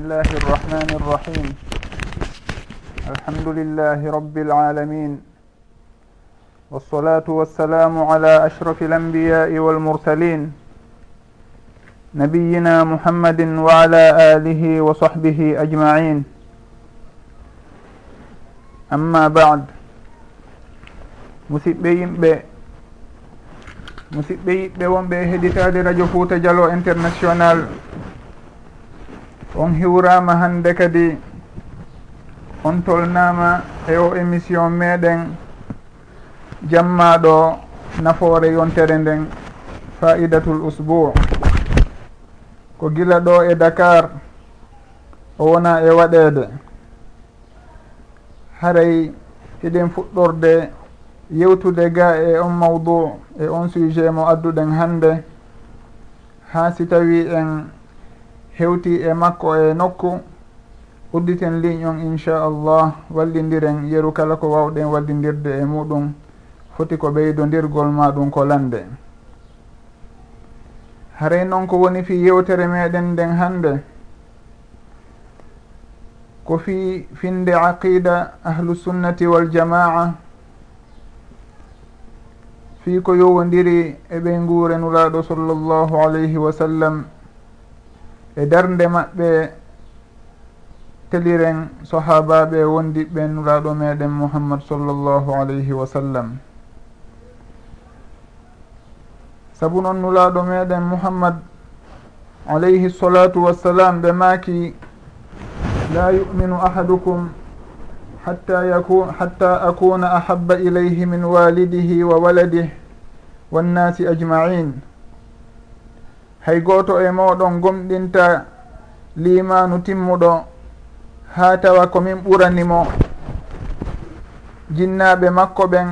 الله الرحمن الرحيم الحمد لله رب العالمين والصلاة والسلام على أشرف الأنبياء والمرسلين نبينا محمد وعلى آله وصحبه أجمعين أما بعد musidɓe yimɓe musidɓe yiɓɓe wonɓe heɗitade radio fouta dialo international. on hiwrama hande kadi on tolnama e o émission meɗen jammaɗo nafoore yontere nden faidatul usbou ko gila ɗo e dakar o wona e waɗede. Haray hiɗen fuɗɗorde yewtude ga e on mawdou e on sujet mo adduɗen hande ha si tawi en hewti e makko e nokku udditen ligne on inchallah wallidiren yeru kala ko wawɗen wallidirde e muɗum foti ko ɓeydodirgol maɗum ko lande. Haray noon ko woni fi yewtere meɗen nden hannde ko fi finde aqida ahlusunnati waljamaa fi ko yowodiri e ɓey nguure nguurenulaɗo sallllahu alayhi wa sallam e darde maɓɓe teliren sahabaɓe wondiɓe nuraɗo meɗen mouhammad sallllahu alayhi wa sallam. Sabu noon nulaɗo meɗen mouhammad alayhi salatu wassalam ɓe maaki la yuminu ahadukum hatta yakun hatta akuna ahaba ilayhi min walidihi wa waladih wannasi ajmain hay goto e moɗon gomɗinta limanu timmuɗo ha tawa komin ɓuranimo. Jinnaɓe makko ɓen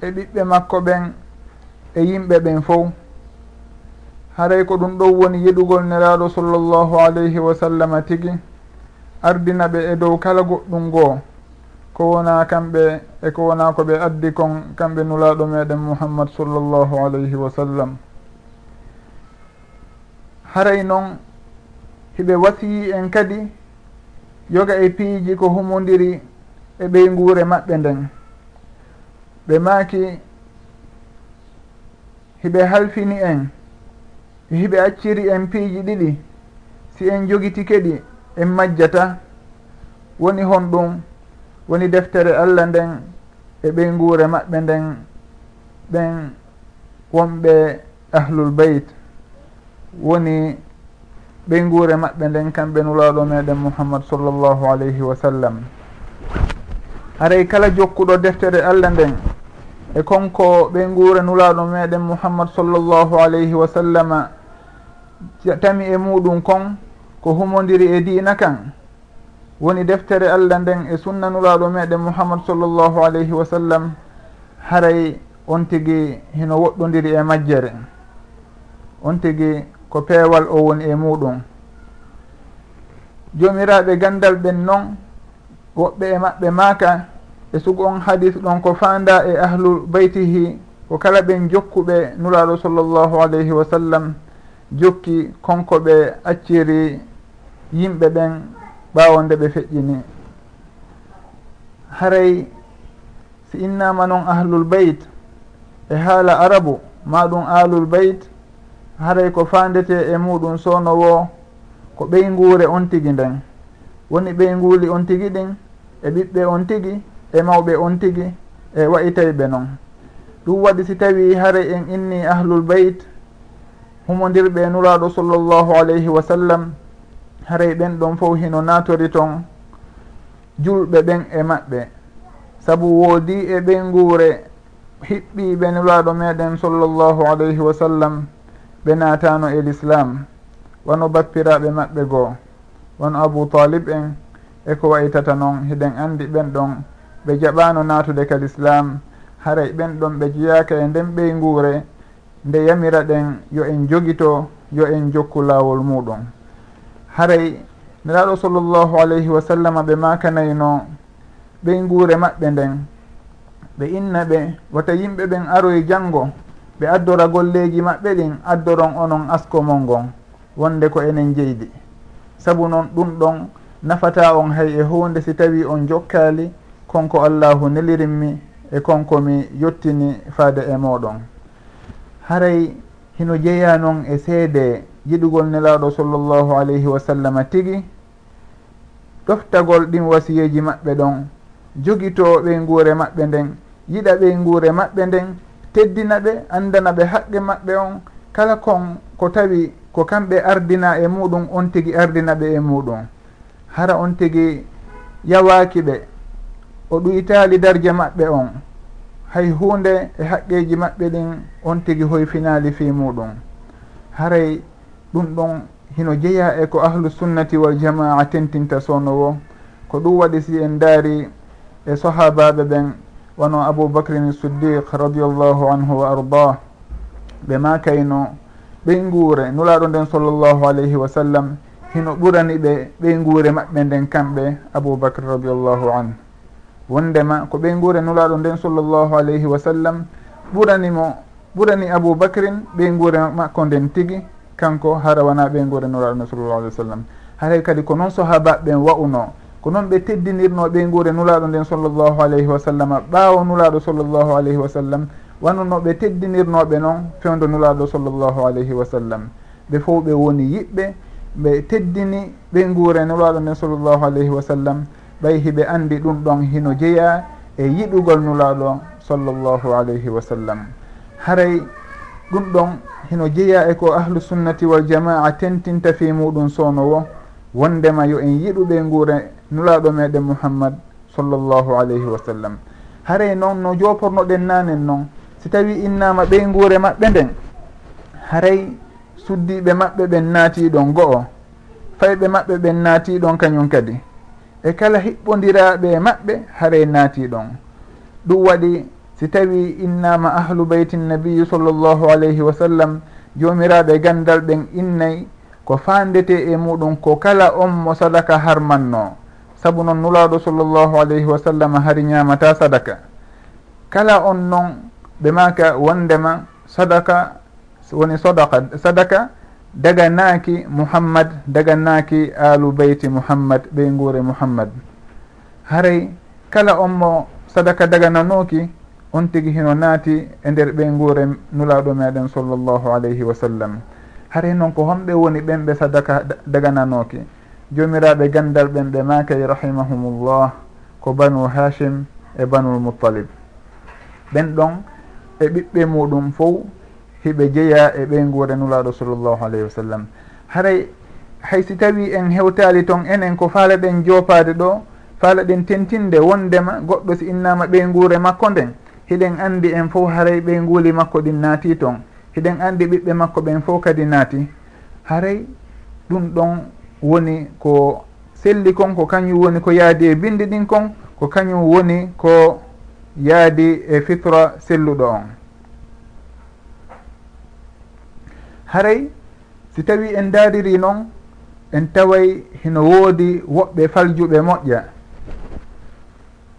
e ɓiɓɓe makko ɓen e yimɓe ɓen fof haray ko ɗum ɗon woni yiɗugol neraɗo sallllahu alayhi wa sallam tigi. Ardina ɓe e dow kala goɗɗum goo. Ko wona kamɓe e ko wona ko ɓe addi kon kamɓe nulaɗo meɗen muhammad sallllahu alayhi wa sallam. haray noon hiɓe wasiyi en kadi yoga e piiji ko humodiri e ɓey nguure maɓɓe nden. Ɓe maaki hiɓe halfini en hiɓe acciri en piiji ɗiɗi si en jogiti keɗi en majjata. Woni hon ɗum woni deftere allah nden e ɓey nguure maɓɓe nden ɓen wonɓe ahlul beyt. woni ɓeyngure maɓɓe nden kamɓe nulaɗo meɗen mouhammad sallllahu alayhi wa sallam. Haray kala jokkuɗo deftere allah nden e konko ɓeyngure nulaɗo meɗen mouhammad sallllahu alayhi wa sallama tami e muɗum kon ko humodiri e dina kan. Woni deftere allah nden e sunna nulaaɗo meɗen mouhammad sallllahu alayhi wa sallam haray on tigi hino woɗɗodiri e majjere. On tigi ko peewal o woni e muɗum. Jomiraɓe gandal ɓen noon woɓɓe e maɓɓe maaka e sugu on hadis ɗon ko fanda e ahlu baytihi ko kala ɓen jokkuɓe nuraɗo sallllahu alayhi wa sallam jokki konko ɓe acciri yimɓe ɓen ɓaawo nde ɓe feƴƴini. Haray si innama noon ahlul beyt e haala arabu maɗum alul beyt haray ko fandete e muɗum sownowo ko ɓeyguure on tigi nden. Woni ɓeyguuli on tigi ɗin e ɓiɓɓe on tigi e mawɓe on tigi e wayitayɓe noon ɗum waɗi si tawi haray en inni ahlul beyt humodirɓe nuraɗo sallllahu alayhi wa sallam haray ɓen ɗon fof hino natori toon julɓe ɓen e maɓɓe. Saabu woodi e ɓeyguure hiɓɓiɓe nuraɗo meɗen sallllahu alayhi wa sallam. ɓe natano e l'islam wono bappiraɓe maɓɓe goo wono abou talib en e ko waytata noon hiɗen andi ɓen ɗon ɓe jaɓano natude ka l'islam haray ɓen ɗon ɓe jeyaka e nden ɓey nguure nde yamira ɗen yo en jogito yo en jokku laawol muɗum haray nelaɗo sallllahu alayhi wa sallam ɓe makanayno ɓey nguure maɓɓe nden ɓe inna ɓe wata yimɓe ɓen aroye janngo ɓe addora golleji maɓɓe ɗin addoron onon askomol ngon wonde ko enen jeydi. Saabu noon ɗum ɗon nafata on hay e hunde si tawi on jokkali konko allahu nelirinmi e konko mi yettini faade e moɗon haray hino jeeya noon e seede yiɗugol nelaɗo sallllahu alayhi wa sallam tigi ɗoftagol ɗin wasiyeji maɓɓe ɗon jogitoɓe nguure maɓɓe nden yiɗa ɓey nguure maɓɓe nden teddina ɓe andana ɓe haqqe maɓɓe on. Kala kon ko tawi ko kamɓe ardina e muɗum on tigi ardina ɓe e muɗum. Hara on tigi yawaki ɓe o ɗuytali darje maɓɓe on. Hay hunde e haqqeji maɓɓe ɗin on tigi hoyfinali fi muɗum. Haray ɗum ɗon hino jeeya e ko ahlusunnati waljamaa tentinta sownowo ko ɗum waɗi si en daari e sahabaɓe ɓen. wono aboubacrin siddiq radiallahu anhu wa ardah ɓe ma kayno ɓey guure nulaɗo nden sallllahu alayhi wa sallam hino ɓurani ɓe ɓey guure maɓɓe nden kamɓe aboubacre radiallahu an wondema ko ɓey guure nulaɗo nden sallllahu alayhi wa sallam ɓuranimo ɓurani aboubacrin ɓey guure makko nden tigi kanko hara wona ɓey guure nulaɗo nden sallllahu alih wa sallam. Haray kadi ko noon sahabaɓe wa'uno ko noon ɓe teddinirno ɓe nguure nulaaɗo nden sallllahu alayhi wa sallam ɓaawo nulaɗo sallllahu alayhi wa sallam wannuno ɓe teddinirnoɓe noon fewdo nulaɗo sallllahu alayhi wa sallam. Ɓe fof ɓe woni yiɓɓe ɓe teddini ɓe nguure nulaaɗo nden sallllahu alayhi wa sallam ɓay hiɓe andi ɗum ɗon hino jeeya e yiɗugol nulaɗo sallllahu alayhi wa sallam. Haray ɗum ɗon hino jeeya e ko ahlu sunnati wal jamaa tentinta fi muɗum sownowo wondema yo en yiɗuɓe nguure nulaɗo meɗen mouhammad sallllahu alayhi wa sallam. Haray noon no jopornoɗen nanen noon si tawi innama ɓey nguure maɓɓe nden haray suddiɓe maɓɓe ɓen naatiɗon go'o fayɓe maɓɓe ɓen naatiɗon kañum kadi. E kala hiɓɓodiraɓe maɓɓe haray naatiɗon ɗum waɗi si tawi innama ahlu beyti nabiyu sallllahu alayhi wa sallam jomiraɓe gandal ɓen innayi ko fandete e muɗum ko kala on mo sadaka harmanno saabu noon nulaaɗo sallllahu alayhi wa sallam hari ñaamata sadaka. Kala on noon ɓe maka wondema sadaka woni sodaka sadaka daga naaki mouhammad daga naaki alu beyti mouhammad ɓey nguure mouhammad haray kala on mo sadaka dagananoki on tigi hino naati e nder ɓe nguure nulaaɗo meɗen sallllahu alayhi wa sallam. Haray noon ko homɓe woni ɓen ɓe sadaka dagananoki jomiraɓe gandal ɓen ɓe makay rahimahumullah ko banu hashim e banul muttalib ɓen ɗon e ɓiɓɓe muɗum fof hiɓe jeeya e ɓey guure nulaɗo sallllahu alayhi wa sallam. Haray hay si tawi en hewtali toon enen ko faala ɗen jopade ɗo faala ɗen tentinde wondema goɗɗo si innama ɓey guure makko nden hiɗen andi en fof haray ɓey guuli makko ɗin naati toon hiɗen andi ɓiɓɓe makko ɓen fof kadi naati. Haray ɗum ɗon woni ko selli kon ko kañum woni ko yaadi e bindi ɗin kon ko kañum woni ko yaadi e fitra selluɗo on. Haray si tawi en daariri noon en taway hino woodi woɓɓe faljuɓe moƴƴa.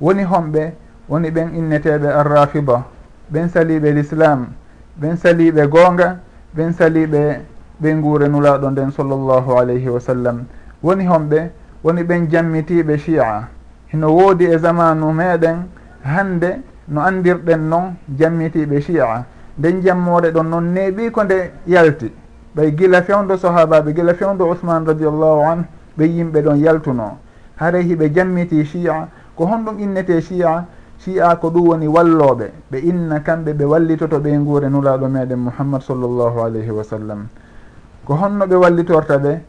Woni homɓe woni ɓen inneteɓe arrafida ɓen saliɓe l'islam ɓen saliɓe goonga ɓen saliɓe ɓe nguure nulaɗo nden sallllahu alayhi wa sallam. Woni homɓe woni ɓen jammitiɓe chi'a hino woodi e zamanu meɗen hande no andirɗen noon jammitiɓe chi'a nden jammore ɗon noon neeɓi ko nde yalti. Ɓay gila fewdo sahabaɓe gila fewdo ousmane radiallahu an ɓe yimɓe ɗon yaltuno haray hiɓe jammiti chi'a ko honɗum innete chi'a chi'a ko ɗum woni walloɓe ɓe inna kamɓe ɓe wallitoto ɓe nguure nulaɗo meɗen mouhammad sallllahu alayhi wa sallam. ko honno ɓe wallitorta ɓe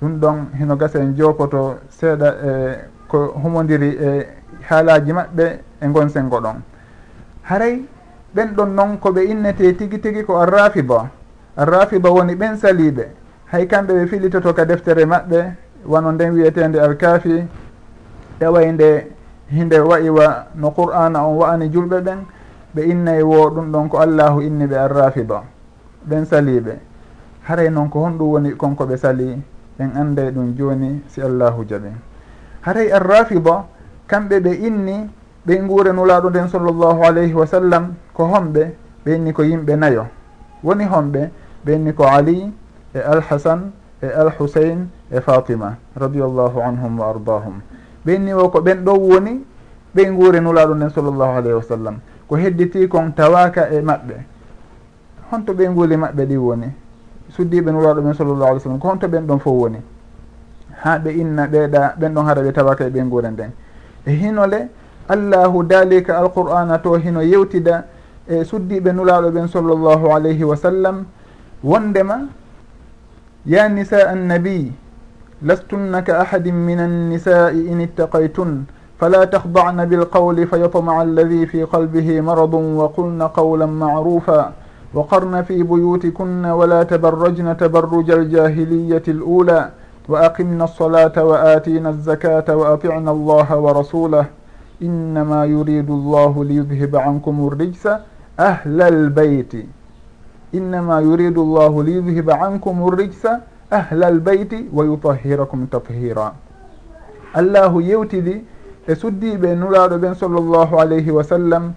ɗum ɗon hino gasa en jokoto seeɗa e ko humodiri e haalaji maɓɓe e gonsengo ɗon. Haray ɓen ɗon noon koɓe innete tigi tigi ko arrafiba. Arrafiba woni ɓen saliɓe hay kamɓe ɓe filitoto ka deftere maɓɓe wano nden wiyetende alkafi ƴaway nde hinde wayiwa no qur'ana on wa'ani julɓe ɓen ɓe innayi wo ɗum ɗon ko allahu inni ɓe arrafiba ɓen saliɓe haray noon ko honɗum woni konko ɓe sali en anday ɗum joni si allahu jaɓi haray arrafida kamɓe ɓe inni ɓe nguure nulaɗo nden sallllahu alayhi wa sallam ko homɓe ɓe inni ko yimɓe nayo. Woni homɓe ɓe inni ko ali e alhasan e alhusain e fatima radiallahu anhum wa ardahum. Ɓe inni o ko ɓen ɗo woni ɓe guure nulaɗo nden sallllahu alayhi wa sallam. Ko hedditi kon tawaka e maɓɓe. Honto ɓe nguuli maɓɓe ɗi woni. suddiɓe nuraɗo men sallllahu alih w sallam ko honto ɓen ɗon fof woni. Ha ɓe inna ɓeeɗa ɓen ɗon hara ɓe tawaka e ɓe guure nden e hinole allahu daalika alqur'ana to hino yewtida e suddiɓe nuraɗo ɓen sallllahu alayhi wa sallam wondema ya nisa annabiy lastunna ka ahadin min annisai in ittaqaytun fala tahdacna bilqawli fayatmaca alladi fi qalbihi maradun wa qulna qawlan macrufa وقرن في بيوتكن ولا تبرجن تبرج الجاهلية الأولى وأقمنا الصلاة وآتينا الزكاة وأطعنا الله ورسوله إنما يريد الله ليذهب عنكم الرجس أهل البيت إنما يريد الله ليذهب عنكم الرجس أهل البيت ويطهركم تطهيرا. allahu yewtidi e suddiɓe nuraɗo ɓen sallllahu alayhi wa sallam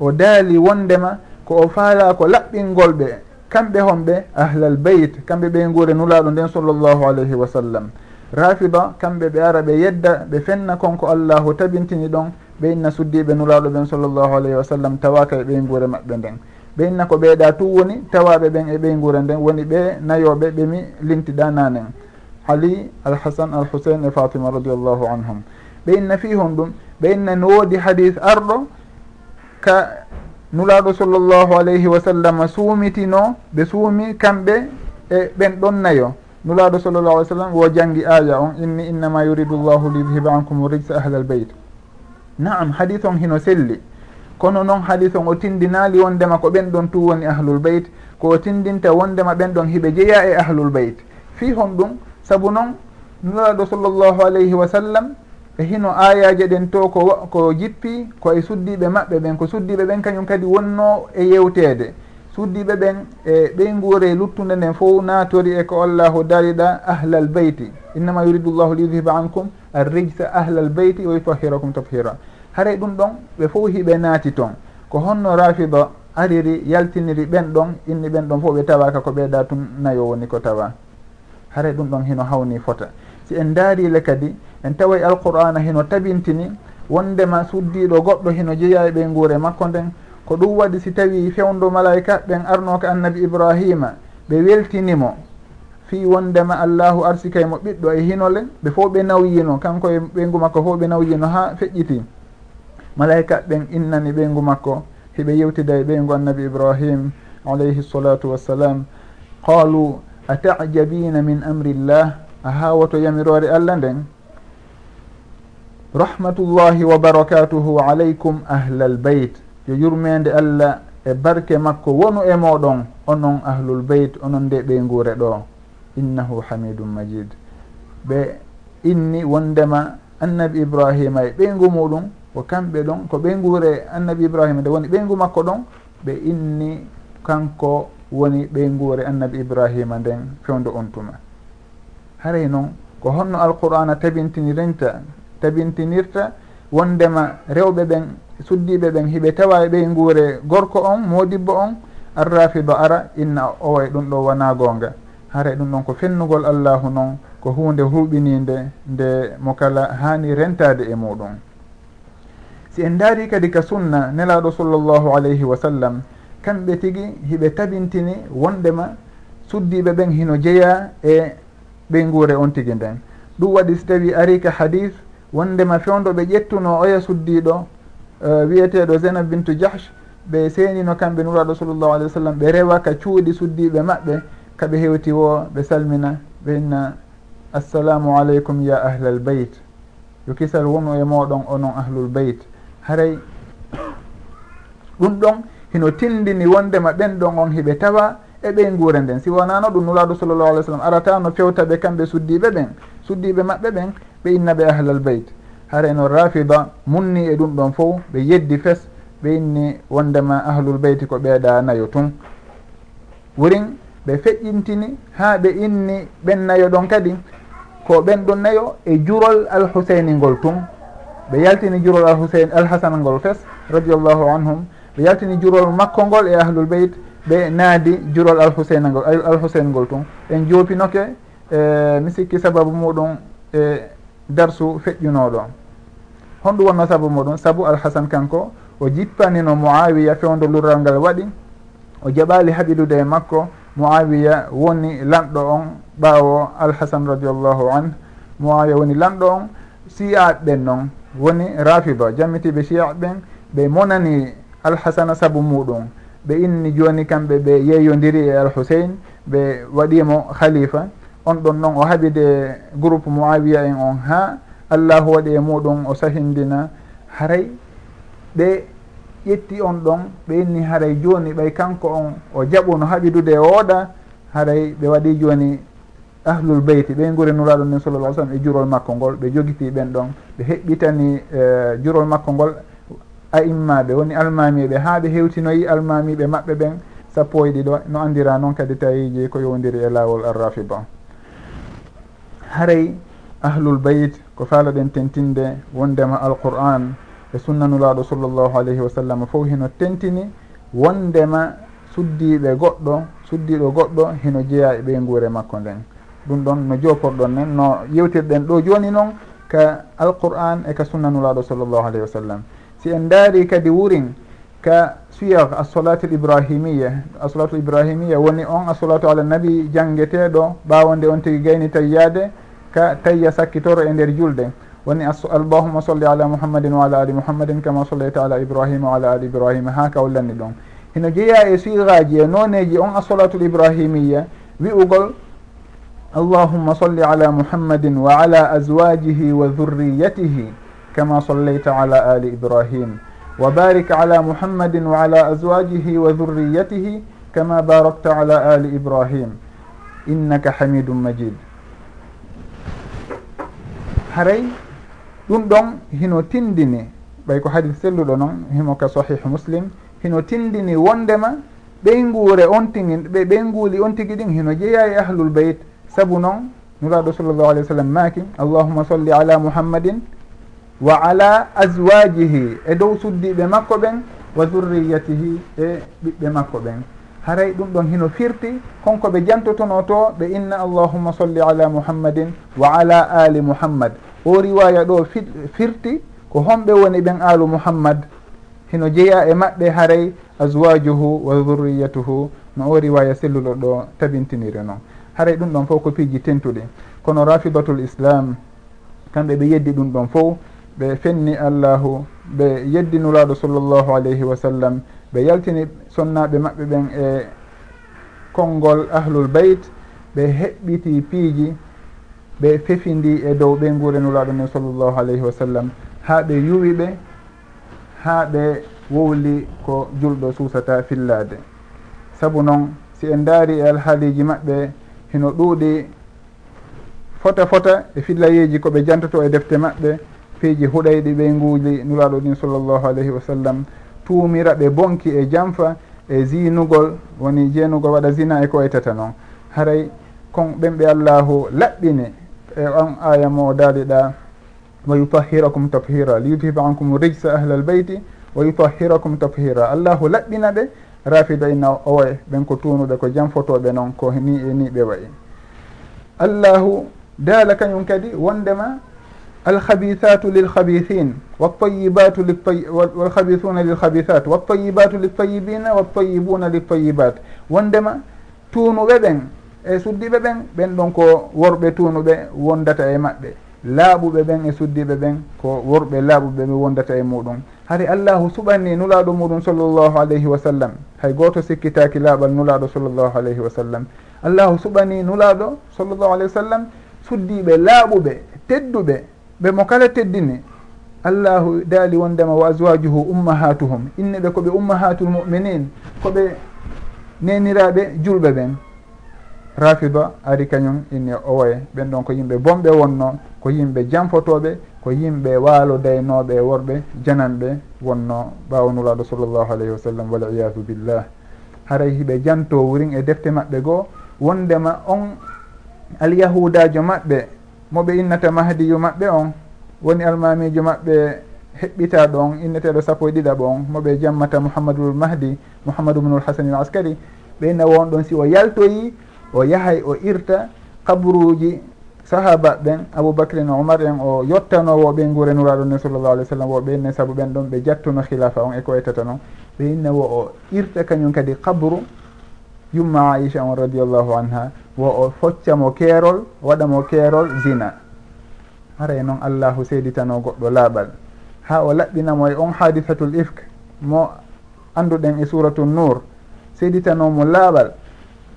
o daali wondema ko o faala ko laɓɓingol ɓe kamɓe honɓe ahlal beyt kamɓe ɓe guure nulaɗo nden sallllahu alayhi wa sallam. Rafida kamɓe ɓe ara ɓe yedda ɓe fenna konko allahu tabintini ɗon ɓe inna suddiɓe nulaɗo ɓen sallllahu alayhi wa sallam tawaka e ɓey guure maɓɓe nden. Ɓe inna ko ɓeeɗa tu woni tawaɓe ɓen e ɓey guure nden woni ɓe nayoɓe ɓemi lintiɗa nanen ali alhasan alhusain e fatima radiallahu anhum. Ɓe inna fi hon ɗum ɓe inna no woodi hadis arɗo ka nulaaɗo sallllahu alayhi wa sallam suumitino ɓe suumi kamɓe e ɓen ɗon nayo. Nulaaɗo sallllahu alih w sallam wo janngi aya on inni innama yuridu llahu liyudhiba ankum rigsa ahlal beyt naam hadis on hino selli. Kono noon hadis on o tindinaali wondema ko ɓen ɗon tu woni ahlul beyt ko o tindinta wondema ɓen ɗon hiɓe jeeya e ahlul beyt fii hon ɗum sabu noon nulaaɗo sallllahu alayhi wa sallam e hino ayaji ɗen to ko ko jippi koye suddiɓe maɓɓe ɓen ko suddiɓe ɓen kañum kadi wonno e yewtede suddiɓe ɓen e ɓey guure luttude nden fof natori e ko allahu dariɗa ahlal beyti. Innama yuridu llahu liyudhiba ankum arrijsa ahlal beyti wa yutahirakum tathira haray ɗum ɗon ɓe fof hiɓe naati toon ko honno rafida ariri yaltiniri ɓen ɗon inni ɓen ɗon fof ɓe tawaka ko ɓeeɗa tun nayo woni ko tawa. Haray ɗum ɗon hino hawni fota. si en daarile kadi en taway alqur'ana hino tabintini wondema suddiɗo goɗɗo hino jeeya e ɓe guure makko nden ko ɗum waɗi si tawi fewndo malayika ɓen arnoka annabi ibrahima ɓe weltinimo. Fi wondema allahu arsika mo ɓiɗɗo e hinole ɓe fof ɓe nawyino kanko e ɓeygu makko fof ɓe nawyino ha feƴƴiti. Malayika ɓen innani ɓeygu makko hiɓe yewtida e ɓeygu annabi ibrahim alayhi salatu wassalam qalu atajabina min amri llah a hawoto yamirore allah nden. Rahmatullahi wa barakatuhu alaykum ahlal beyt yo yurmede allah e barke makko wonu e moɗon onon ahlul beyt onon nde ɓe guure ɗo. Innahu hamidum majid. Ɓe inni wondema annabi ibrahima e ɓeygu muɗum ko kamɓe ɗon ko ɓeyngure annabi ibrahima nde woni ɓeygu makko ɗon ɓe inni kanko woni ɓeyngure annabi ibrahima nden fewdo on tuma. haray noon ko honno alqur'ana tabintinirinta tabintinirta wondema rewɓe ɓen suddiɓe ɓen hiɓe tawa e ɓey guure gorko on modibbo on arrafido ara inna oway ɗum ɗo wona gonga haray ɗum ɗon ko fennugol allahu noon ko hunde huɓininde nde mo kala hani rentade e muɗum si en daari kadi ka sunna nelaɗo sallllahu alayhi wa sallam kamɓe tigui hiɓe tabintini wondema suddiɓe ɓen hino jeeya e ɓey guure on tigui nden. Ɗum waɗi so tawi ari ka hadis wondema fewdoɓe ƴettuno oya suddiɗo uh, e, wiyeteɗo zeynab bintu jahsh ɓe seenino kamɓe nuraɗo sallllahu alih w sallam ɓe rewa ka cuuɗi suddiɓe maɓɓe kaɓe hewti wo ɓe salmina ɓe inna assalamu aleykum ya ahlal beyt yo kisal wonu e moɗon onon ahlul beyt haray ɗum ɗon hino tindini wondema ɓen ɗon on hiɓe tawa e eɓe guure nden. Si wonano ɗum nulaɗo sallllahu alih w sallam arata no fewta ɓe kamɓe suddiɓe ɓen suddiɓe maɓɓe ɓen ɓe inna ɓe ahlal beyt hara eno rafida munni e ɗum ɗon fof ɓe yeddi fes ɓe inni wondema ahlul beyti ko ɓeeɗa nayo tun. Worin ɓe feƴƴintini ha ɓe inni ɓen nayo ɗon kadi ko ɓen ɗon nayo e jurol alhuseini ngol tun. Ɓe yaltini jurol alhusein alhasan ngol fes radiallahu anhum. Ɓe yaltini jurol makko ngol e ahlul beyt ɓe naadi jurol alhusaina ngol alhusain ngol tun. En joopinoke e mi sikki sababu muɗum e darsu feƴƴunoɗo honɗum wonno sabu muɗum sabu alhasan kanko o jippanino moawiya fewdo lurral ngal waɗi o jaɓali haɓilude e makko moawiya woni lanɗo on ɓawo alhasan radiallahu an moawiya woni lanɗo on siyaɓe ɓen noon woni rafida jammitiɓe siyaɓe ɓen ɓe monani alhasana saabu muɗum. ɓe inni joni kamɓe ɓe yeeyodiri e alhusein ɓe waɗimo khalifa. On ɗon noon o haɓide groupe moawiya en on ha. Allahu waɗi e muɗum o sahindina haray. Ɓe ƴetti on ɗon ɓe inni haray joni ɓay kanko on o jaɓuno haɓidude e oɗa haray ɓe waɗi joni ahlul beyti ɓen guri nuraɗo nin sallallah sallam e jurol makko ngol. Ɓe jogiti ɓen ɗon ɓe heɓɓitani uh, jurol makko ngol. a immaɓe woni almamiɓe ha ɓe hewtinoyi almamiɓe maɓɓe ɓen sappo e ɗiɗo no andira noon kadi tawiji ko yowdiri e lawol arrafida. Haray ahlul bayt ko faalaɗen tentinde wondema alqur'an e sunnanulaɗo sallllahu alayhi wa sallam fof hino tentini wondema suddiɓe goɗɗo suddiɗo goɗɗo hino jeeya e ɓeyguure makko nden. Ɗum ɗon no joporɗon nen no yewtirɗen ɗo joni noon ka alqur'an e ka sunnanulaɗo sallllahu alayhi wa sallam. si en daari kadi wurin ka siyah assolatu l ibrahimia assolatu l ibrahimia woni on assolatu ala nabi janggeteɗo ɓawonde on tigui gayni tayyade ka tayya sakkitoro e nder julde. Woni allahuma solli ala muhammadin wa ala ali muhammadin kama sollayta ala ibrahima wa ala ali ibrahima ha kawlanni ɗon hino jeeya e suigaji e noneji on assolatu l ibrahimia wi'ugol allahumma solli ala muhammadin wa ala azwajihi wa dhurriyatihi كما صليت على آل إبراهيم وبارك على محمد وعلى أزواجه وذريته كما باركت على آل إبراهيم. innaka hamidum majid haray ɗum ɗon hino tindini ɓay ko hadis selluɗo noon himo ka sahihu muslim hino tindini wondema ɓeyngure on tigi ɓe ɓeynguli on tigi ɗin hino jeeya e ahlul beyt saabu noon nuraɗo sallllahu alih w sallam maaki allahuma solli ala muhammadin wa ala aswajihi e dow suddiɓe makko ɓen wa zurriyatihi e ɓiɓɓe makko ɓen. Haray ɗum ɗon hino firti konko ɓe jantotono to ɓe inna allahuma solli ala muhammadin wa ala ali muhammad. O riwaya ɗo firti ko homɓe woni ɓen alu muhammad. Hino jeeya e maɓɓe haray aswajuhu wa zurriyatuhu no o riwaya selluɗo ɗo tabintiniri noon haray ɗum ɗon fof ko piiji tentuɗi. Kono rafidatul islam kamɓe ɓe yeddi ɗum ɗon fof ɓe fenni allahu ɓe yeddinulaɗo sallllahu alayhi wa sallam ɓe yaltini sonnaɓe maɓɓe ɓen e konngol ahlul beyt ɓe heɓɓiti piiji ɓe fefindi e dow ɓe gurenulaɗo ni sallllahu alayhi wa sallam. Ha ɓe yuwi ɓe ha ɓe wowli ko julɗo suusata fillade saabu noon si en daari e alhaaliji maɓɓe hino ɗuuɗi fota fota e fillayeji koɓe jantoto e defte maɓɓe peeji huɗayɗi ɓe nguuli nuraaɗo ɗin sallllahu alayhi wa sallam tuumira ɓe bonki e janfa e zinugol woni jeenugol waɗa zina e ko waytata noon. Haray kon ɓen ɓe allahu laɓɓini e on aya mo daaliɗa wa yutahhirakum tathira liyuthiba ankum rijsa ahla l beyti wa yutahhirakum tathira. Allahu laɓɓina ɓe rafida inna owoy ɓen ko tunuɓe ko janfotoɓe noon ko ni e ni ɓe wayi. Allahu daala kañum kadi wondema الخبيثات للخبيثين والطيبات للطي... والخبيثون للخبيثات والطيبات للطيبين والطيبون wondema tuunuɓe ɓen e suddiɓe ɓen ɓen ɗon ko worɓe tuunuɓe wondata e maɓɓe. Laaɓuɓe ɓen e suddiɓe ɓen ko worɓe laaɓuɓe ɓe wondata e muɗum. Hari allahu suɓanni nulaɗo muɗum sallllahu alayhi wa sallam. Hay goto sikkitaki laaɓal nulaɗo sallllahu alayhi wa sallam. Allahu suɓani nulaɗo sallllahu alayhi wa sallam suddiɓe laaɓuɓe tedduɓe ɓe mo kala teddini allahu daali wondema wa aswajuhu ummahatuhum. Inne ɓe koɓe ummahatul muminin koɓe neniraɓe julɓe ɓen. Rafida ari kañum inni owoye. Ɓen ɗon ko yimɓe bonɓe wonno ko yimɓe janfotoɓe ko yimɓe waalo daynoɓe e worɓe jananɓe wonno ɓawanulaɗo sallllahu alayhi wa sallam waliyadu billah. Haray hiɓe janto wurin e defte maɓɓe goo wondema on alyahudajo maɓɓe moɓe innata mahdiyu maɓɓe on woni almamijo maɓɓe heɓɓita ɗon inneteɗo sappo e ɗiɗaɓo on moɓe jammata mouhammadul mahdi mouhammadou bnul hasane al askari. Ɓe inna won ɗon si o yaltoyi o yahay o irta kabruji sahaba ɓen aboubacrin oumar en o yettanowo ɓe gure nuraɗo ne sallllah alih w sallam o ɓenne saabu ɓen ɗon ɓe jattuno khilafa on e ko ettata noon ɓe inna wo o irta kañum kadi kabru yumma aicha on radiallahu anha. wo o foccamo keerol waɗamo keerol zina. Haray noon allahu seeditano goɗɗo laaɓal. Ha o laɓɓinamo e on hadisatul ifk mo annduɗen e suratu nour seeditanomo laaɓal.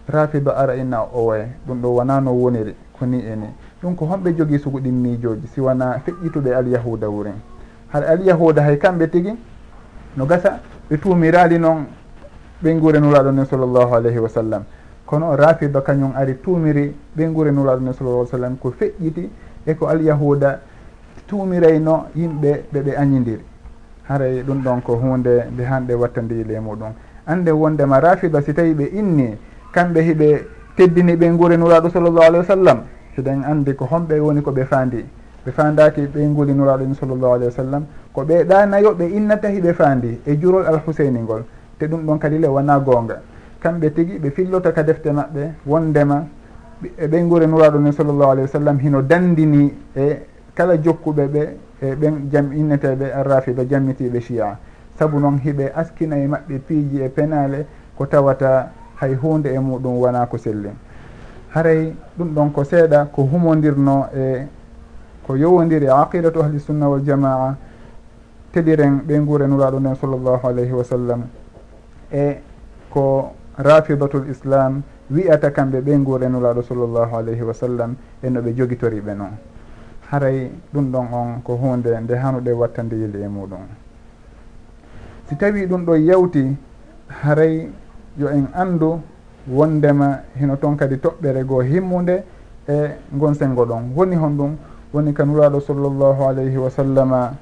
Rafido ara e ina o way ɗum ɗo wona no woniri ko ni e ni. Ɗum ko homɓe jogii suguɗin miijoji si wona feƴƴituɓe alyahuda wurin. Haɗa alyahuda hay kamɓe tigui no gasa? Ɓe tuumirali noon ɓe guurenuraɗo nen sallllahu alayhi wa sallam. kono o rafido kañum ari tumiri ɓe guuri nulaɗo sallallah sallam ko feƴƴiti e ko alyahuda tumirayno yimɓe ɓeɓe añidiri. Haray e ɗum ɗon ko hunde nde hanɗe wattandile muɗum. Ande wondema rafida si tawi ɓe inni kamɓe hiɓe teddini ɓe guuri nuraɗo sallllahu alayhi wa sallam siɗen andi ko homɓe woni koɓe faandi. Ɓe fandaki ɓe guuri nuraɗo en sallllahu alayhi wa sallam ko ɓe ɗanayo ɓe innata hiɓe faandi e jurol alhuseini ngol te ɗum ɗon kadi le wona gonga. kamɓe tigi ɓe fillota ka defte maɓɓe wondema ɓen gure nuraɗo men sallllahu alayhi wa sallam hino dandini e kala jokkuɓe ɓe e ɓen jam inneteɓe arrafida jammitiɓe chia saabu noon hiɓe askina e maɓɓe piiji e penale ko tawata hay hunde e muɗum wona ko sellin. Haray ɗum ɗon ko seeɗa ko humodirno e ko yowodiri e aqidatu ahli sunna wal jamaa teliren ɓe gurenuraɗo nden sallllahu alayhi wa sallam e ko rafidatul islam wiyata kamɓe ɓe gurenulaɗo sallllahu alayhi wa sallam e no ɓe jogitoriɓe noon haray ɗum ɗon on ko hunde nde hanuɗe watta nde e muɗum si tawi ɗum ɗo yawti haray yo en andu wondema hino toon kadi toɓɓere goo himmude e gon sengo ɗon. Woni hon ɗum woni ka nuraɗo sallllahu alayhi wa sallama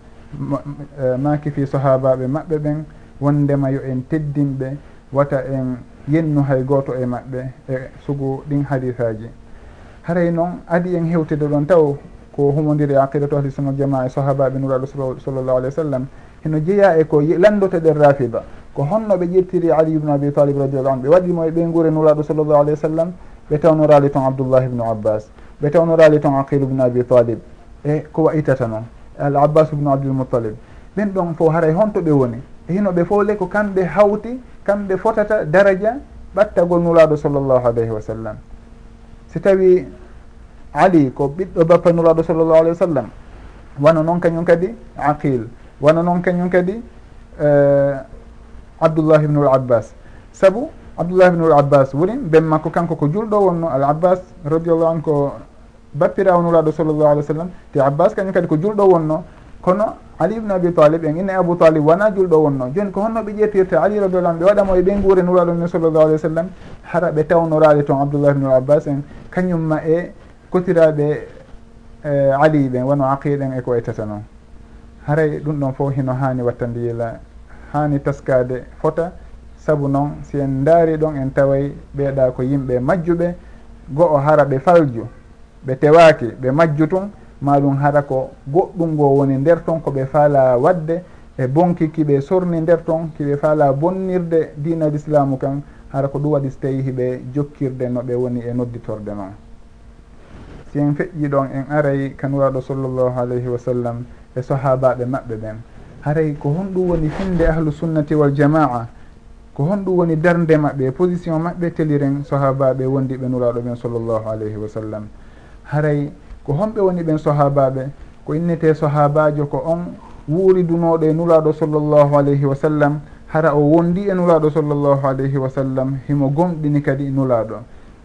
maki e fi sahabaɓe maɓɓe ɓen wondema yo en teddinɓe wata en yennu hay goto e maɓɓe e sugu ɗin hadisaji haray noon adi en hewtide ɗon taw ko humodiri aqidatu ahli sunna jama e sahabaɓe nuraɗo sallllahu alih w sallam heno jeeya e ko landoto ɗen rafida ko honno ɓe ƴettiri ali ibnu abi talib radiallahu anu ɓe waɗimo e ɓen guure nuraɗo sallllahu alih w sallam ɓe tawnorali ton abdoullah ibnu abbas ɓe tawnorali ton aqil ibnu abi talib e ko wayitata noon al abbas ibnu abdulmutalib ɓen ɗon fo haray honto ɓe woni. hinoɓe fowle ko kamɓe hawti kamɓe fotata daraja ɓattagol nuraɗo sallllahu alayhi wa sallam. Si tawi ali ko ɓiɗɗo bappa nuraɗo sallllahu alayhi wa sallam wano noon kañum kadi aqil wano noon kañum kadi eh, uh, abdoullah ibnul abbas. Saabu abdoullah ibnul abbas woni ben makko kanko ko julɗo wonno al abbas radiallahu anu ko bappirawo nuraɗo sallllahu alih w sallam. Te abbas kañum kadi ko julɗo wonno kono ali ibnu abi talib en inne abou talib wona julɗo wonno. Joni ko honno ɓe ƴettirta ali radiallah ɓe waɗamo e ɓe guure nuraɗo ni sallllahu alih w sallam hara ɓe tawnorade toon abdoullah ibnul abbas en. Kañumma e kotiraɓe e, ali ɓen wono aqiɗen eko ettata noon. Haray ɗum ɗon fof hino hani wattandiyila hani taskade fota. Saabu noon si en daari ɗon en taway ɓeeɗa ko yimɓe majjuɓe go'o hara ɓe falju ɓe tewaki ɓe majju tun. maɗum haɗa ko goɗɗum ngo woni nder ton koɓe faala wadde e bonki kiɓe sorni nder ton kiɓe faala bonnirde dina l' islamu kan hara ko ɗum waɗi so tawi hiɓe jokkirde no ɓe woni e nodditorde noon si en feƴƴi ɗon en aray kanuraɗo sallllahu alayhi wa sallam e sahabaɓe maɓɓe ɓen haray ko honɗum woni finde ahlu sunnati wal jamaa ko honɗum woni darde maɓɓe position maɓɓe teliren sahabaɓe wondi ɓe nuraɗo ɓen sallllahu alayhi wa sallam. Haray ko honɓe woni ɓen sahabaɓe ko innete sahabajo ko on wuuridunoɗo e nuraɗo sallllahu alayhi wa sallam hara o wondi e nuraɗo sallllahu alayhi wa sallam himo gomɗini kadi e nulaɗo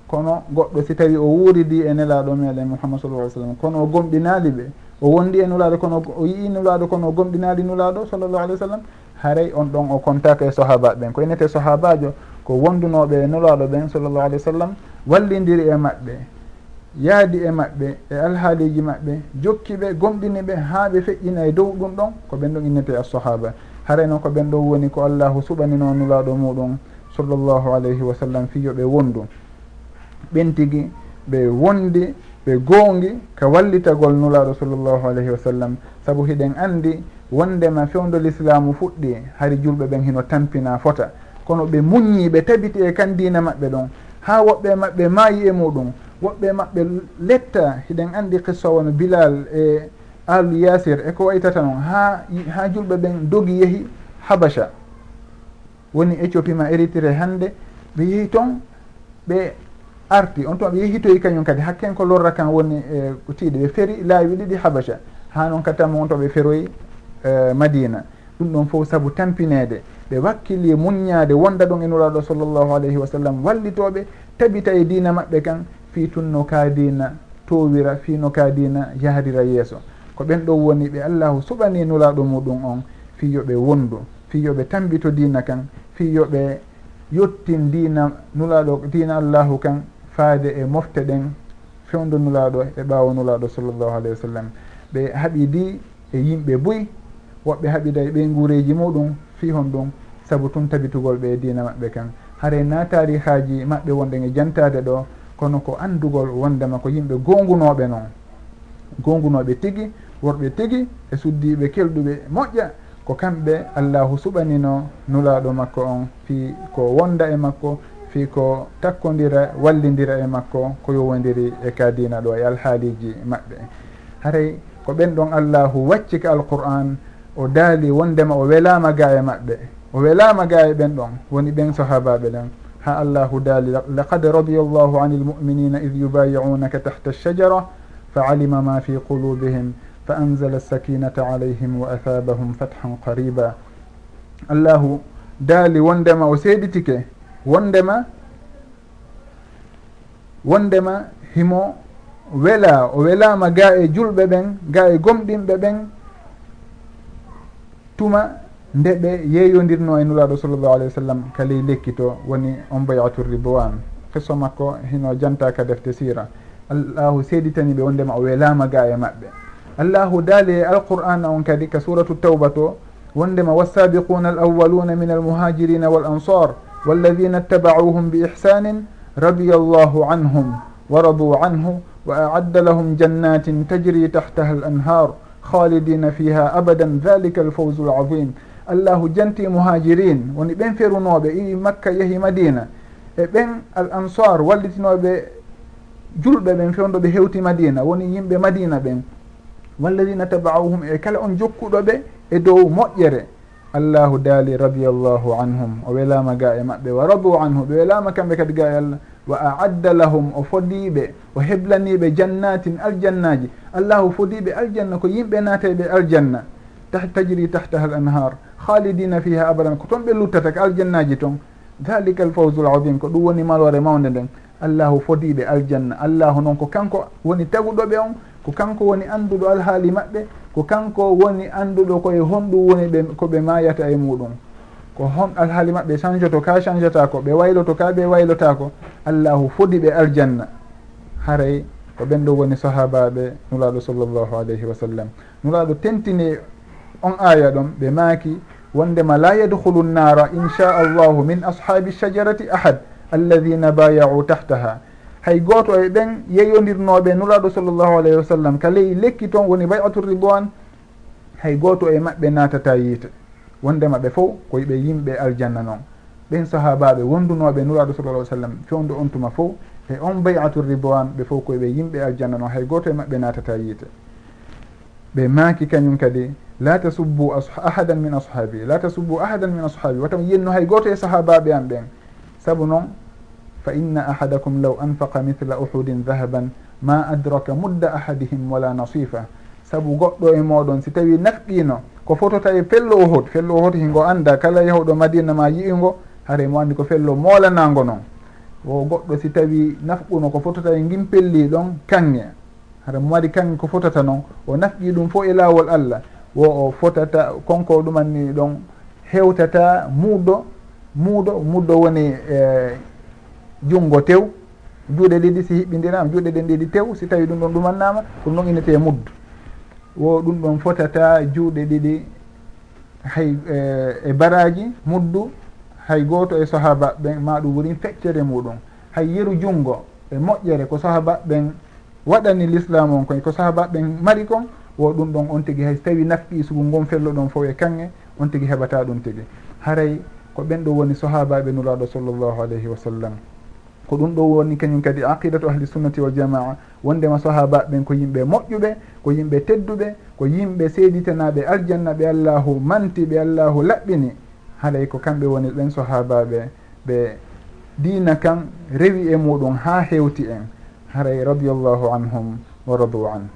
kono goɗɗo si tawi o wuuridi e nelaɗo meɗen mouhammad sallah sallam kono o gomɗinali ɓe o wondi e nulaɗo kono o yii nulaɗo kono o gomɗinali nulaɗo sallllahu alayhi wa sallam haray on ɗon o contaka e sahaba ɓen. Ko innete sahabajo ko wondunoɓe e nulaɗo ɓen sallllahu alayhi wa sallam wallidiri e maɓɓe. yaadi e maɓɓe e alhaaliji maɓɓe jokkiɓe gomɗini ɓe haa ɓe feƴƴina e dow ɗum ɗon ko ɓen ɗon innete assahaba haray noon ko ɓen ɗon woni ko allahu suɓanino nulaaɗo muɗum sallllahu alayhi wa sallam fiyo ɓe wondu. Ɓen tigi ɓe wondi ɓe goongi ka wallitagol nulaaɗo sallllahu alayhi wa sallam. Sabu hiɗen anndi wondema fewndo l'islamu fuɗɗi hari julɓe ɓen hino tampina fota. Kono ɓe muññi ɓe tabiti e kan diina maɓɓe ɗon. Haa woɓɓe maɓɓe maayi e muɗum woɓɓe maɓɓe letta hiɗen andi qissa wono bilal e alu yasir e ko waytata noon ha ha julɓe ɓen dogi yeehi habacha woni éthiopie ma érytré hande ɓe yeehi toon ɓe arti. On toon ɓe yehitoyi kañum kadi. Hakken ko lorra kan woni e, ko tiiɗe ɓe feri laawi ɗiɗi habacha ha noon kattama on to ɓe feroyi e, madina. Ɗum ɗon fof saabu tampinede ɓe wakkili e muññade wonda ɗon e nuraɗo sallllahu alayhi wa sallam. Wallitoɓe tabita e dina maɓɓe kan fi fitunno kaadina towira fino kaadina yahrira yeeso. Ko ɓen ɗo woni ɓe allahu suɓani nulaɗo muɗum on fi yoɓe wondu fi yoɓe tambito dina kan fi yoɓe yettin dina nulaɗo dina allahu kan faade e mofte ɗen fewdo nulaɗo e ɓawo nulaɗo sallllahu alayhi wa sallam. Ɓe haɓidi e yimɓe boyi woɓɓe haɓida e ɓey guureji muɗum fi hon ɗum saabu tun tabitugol ɓe e dina maɓɓe kan. Haare natari haaji maɓɓe wonɗen e jantade ɗo kono ko andugol wondema ko yimɓe gongunoɓe noon. Gongunoɓe tigui worɓe tigui e suddiɓe kelɗuɓe moƴƴa ko kamɓe allahu suɓanino nulaɗo makko on fi ko wonda e makko fi ko takkodira wallidira e makko ko yowodiri e kadina ɗo e alhaaliji maɓɓe. Haray ko ɓen ɗon allahu wacci ka alqur'an o daali wondema o welama ga e maɓɓe. O welama ga e ɓen ɗon woni ɓen sahabaɓe ɗen. ha allahu daali laqad radia allahu ani lmuminina id yubayiunaka tahta alshajara facalima ma fi qulubihim fa anzala alsakinata alayhim wa athabahum fathan qariba allahu daali wondema o seeɗitike wondema wondema himo wela o welama ga e julɓe ɓen ga e gomɗinɓe ɓen tuma nde ɓe yeeyodirno e nulaɗo sallllahu alayhi wa sallam kali lekkito woni on bayatu ribowan qissa makko hino jantaka defte sira allahu seeditani ɓe wondema o welama ga e maɓɓe. Allahu daali e alqur'an on kadi ka suratu tawba to wondema wasabiquna al awaluna min almuhajirina wal ansar walladina ittabauhum bi ihsanin radia allahu anhum wa radu anhu wa aadda lahum jannatin tajri tahtaha al anhar khalidina fiha abadan dhalika alfawzu alazim allahu janti muhajirin. Woni ɓen ferunoɓe i makka yeehi madina. E ɓen al ansar wallitinoɓe julɓe ɓen fewdoɓe hewti madina. Woni yimɓe madina ɓen. Walladina tabauhum e kala on jokkuɗoɓe e dow moƴƴere. Allahu daali radiallahu anhum. O welama ga e maɓɓe wa radu anhu. Ɓe welama kamɓe kadi ga e allah. Wa aadda lahum o fodiɓe o heblaniɓe jannatin aljannaji. Allahu fodiɓe aljanna ko yimɓe naateɓe aljanna. Tajri tahtaha al anhar khalidina fiha abadan ko toon ɓe luttata ko aljannaji toon dalika al fawse l adim ko ɗum woni malore mawde nden. Allahu fodiɓe aljanna. Allahu noon ko kanko woni taguɗoɓe on ko kanko woni anduɗo alhaali maɓɓe ko kanko woni anduɗo koye honɗum woni ɓe koɓe mayata e muɗum. Ko hon alhaali maɓɓe change to ka changeata ko ɓe wayloto ka ɓe waylotako allahu fodi ɓe aljanna. Haray ko ɓen ɗo woni sahabaɓe nulaɗo sallllahu alayhi wa sallam. Nulaɗo tentini on aya ɗon ɓe maaki wondema la yadhulu nnara insha allahu min ashabi shajarati ahad alladina bayau tahtaha. Hay goto e ɓen yeyodirnoɓe nuraɗo sallllahu alayhi wa sallam ka ley lekki toon woni bayatu ridwan hay goto e maɓɓe natata yiite. Wondema ɓe fof koyeɓe yimɓe aljanna noon ɓen sahabaɓe wondunoɓe nuraɗo sallah alih sallam fewdo on tuma fof e on bayatu ridwan ɓe fof koyeɓe yimɓe aljanna noon hay goto e maɓɓe natata yiite. ɓe maaki kañum kadi la tasubbu ahadan min ashabi la tasubbu ahadan min ashabi watam yenno hay goto e sahabaɓe am ɓen. Saabu noon fa inna ahadakum law anfaqa mithla uhudin dahaban ma adraka mudda ahadihim wala nasifa. Saabu goɗɗo e moɗon si tawi nafqino ko fotota e fello ohod fello ohod hingo anda kala yahuɗo madina ma yiingo haare mo andi ko fello moolanago noon. O goɗɗo si tawi nafɓuno ko fotota e gimpelli ɗon kanŋe hara mo waɗi kanke ko fotata noon o nafƴi ɗum fo e laawol allah. Wo o fotata konko ɗumanni ɗon hewtata muuɗo muuɗo muddo woni e junngo tew. Juuɗe ɗiɗi si hiɓɓindirama juuɗe ɗen ɗiɗi tew si tawi ɗum ɗon ɗumannama ɗum ɗon inete e muddu wo ɗum ɗon fotata juuɗe ɗiɗi hay e, e baraji muddu hay goto e sohaba ɓen ma ɗum woni feccere muɗum. Hay yeru junngo e moƴƴere ko sohaba ɓen waɗani l'islam on koy ko sahabaɓe mari kon wo ɗum ɗon on tigui hay so tawi nafqi sugu ngon fello ɗon fo e kanŋe on tigui heɓata ɗum tigui haray ko ɓen ɗo woni sahabaɓe nuraɗo sallllahu alayhi wa sallam. Ko ɗum ɗo woni kañum kadi aqidatu ahli sunnati wal jamaa wondema sahaba ɓen ko yimɓe moƴƴuɓe ko yimɓe tedduɓe ko yimɓe seeditanaɓe aljanna ɓe allahu manti ɓe allahu laɓɓini. Haalay ko kamɓe woni ɓen sahabaɓe ɓe diina kan rewi e muɗum ha hewti en. haray radiallahu anhum wa radu an.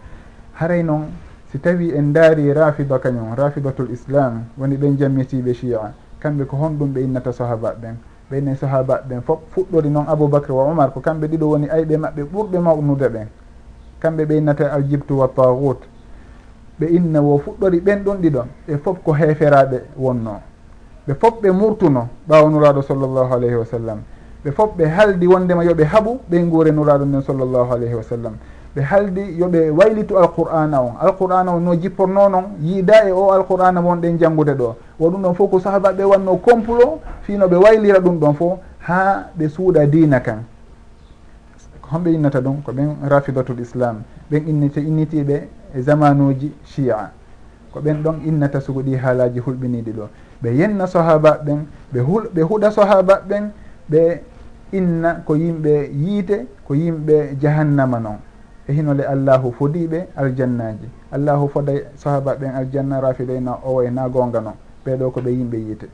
Haray noon si tawi en daari rafida kañum rafidatul islam woni ɓen jammitiɓe chia kamɓe ko honɗum ɓe innata sahaba ɓen. Ɓenne sahaba ɓen fof fuɗɗori noon aboubacre wa omar ko kamɓe ɗiɗo woni ayɓe maɓɓe ɓurɓe mawnude ɓen. Kamɓe ɓe innata aljibtu wa tagut ɓe inna wo fuɗɗori ɓen ɗon ɗiɗon ɓe fof ko heeferaɓe wonno. Ɓe fof ɓe murtuno ɓawanuraɗo sallllahu alayhi wa sallam. ɓe fof ɓe haldi wondema yooɓe haaɓu ɓe ɓen guurenuraɗum nden sallllahu alayhi wa sallam. Ɓe haldi yoɓe waylitu alqur'ana on alqur'ana on no jipporno noon yiida e o alqur'ana wonɗen janngude ɗo. Wo ɗum ɗon fof ko sahabaɓe wanno complot fino ɓe waylira ɗum ɗon fof ha ɓe suuɗa dina kan. Homɓe innata ɗum ko ɓen rafidatul islam. Ɓen innite innitiɓe e zamanuji chia ko ɓen ɗon innata sugu ɗi haalaji hulɓiniɗi ɗo. Ɓe yenna sahaba ɓen ɓe huɗa sahaba ɓen ɓe inna ko yimɓe yiite ko yimɓe jahannama noon e hinole allahu fodiɓe aljannaji allahu foday sahaba ɓen aljanna rafidayna owoy na e gonga noon ɓeɗo ko ɓe yimɓe yiite.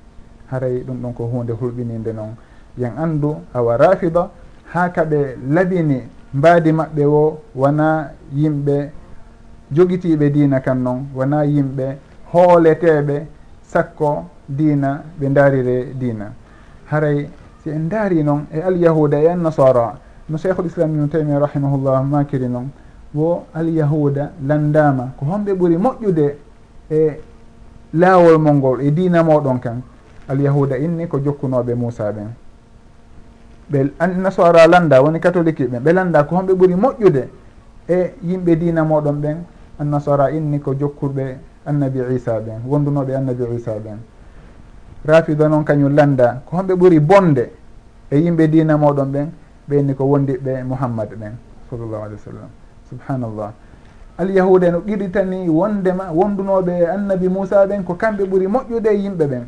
Haray ɗum ɗon ko hunde hulɓininde noon yen andu awa rafida ha kaɓe labini mbaadi maɓɓe wo wona yimɓe jogitiɓe dina kan noon wona yimɓe hooleteɓe sakko dina ɓe daarire dina haray si en daari noon e alyahuda e annasara no cheikhul islam ibnu taymia rahimahullah makiri noon wo alyahuda landama ko homɓe ɓuuri moƴƴude e laawol mol ngol e dina moɗon kan alyahuda inni ko jokkunoɓe moussa ɓen ɓe annasara landa woni catholique ɓen ɓe landa ko homɓe ɓuuri moƴƴude e yimɓe dina moɗon ɓen annasara inni ko jokkurɓe annabi isa ɓen wondunoɓe annabi isa ɓen rafida noon kañum landa ko homɓe ɓuuri bonde e yimɓe dina moɗon ɓen ɓeyni ko wondiɓe mouhammad ɓen sallllahu alih w sallam. Subhanallah. Alyahuda en o qiɗitani wondema wondunoɓe annabi moussa ɓen ko kamɓe ɓuuri moƴƴude e yimɓe ɓen.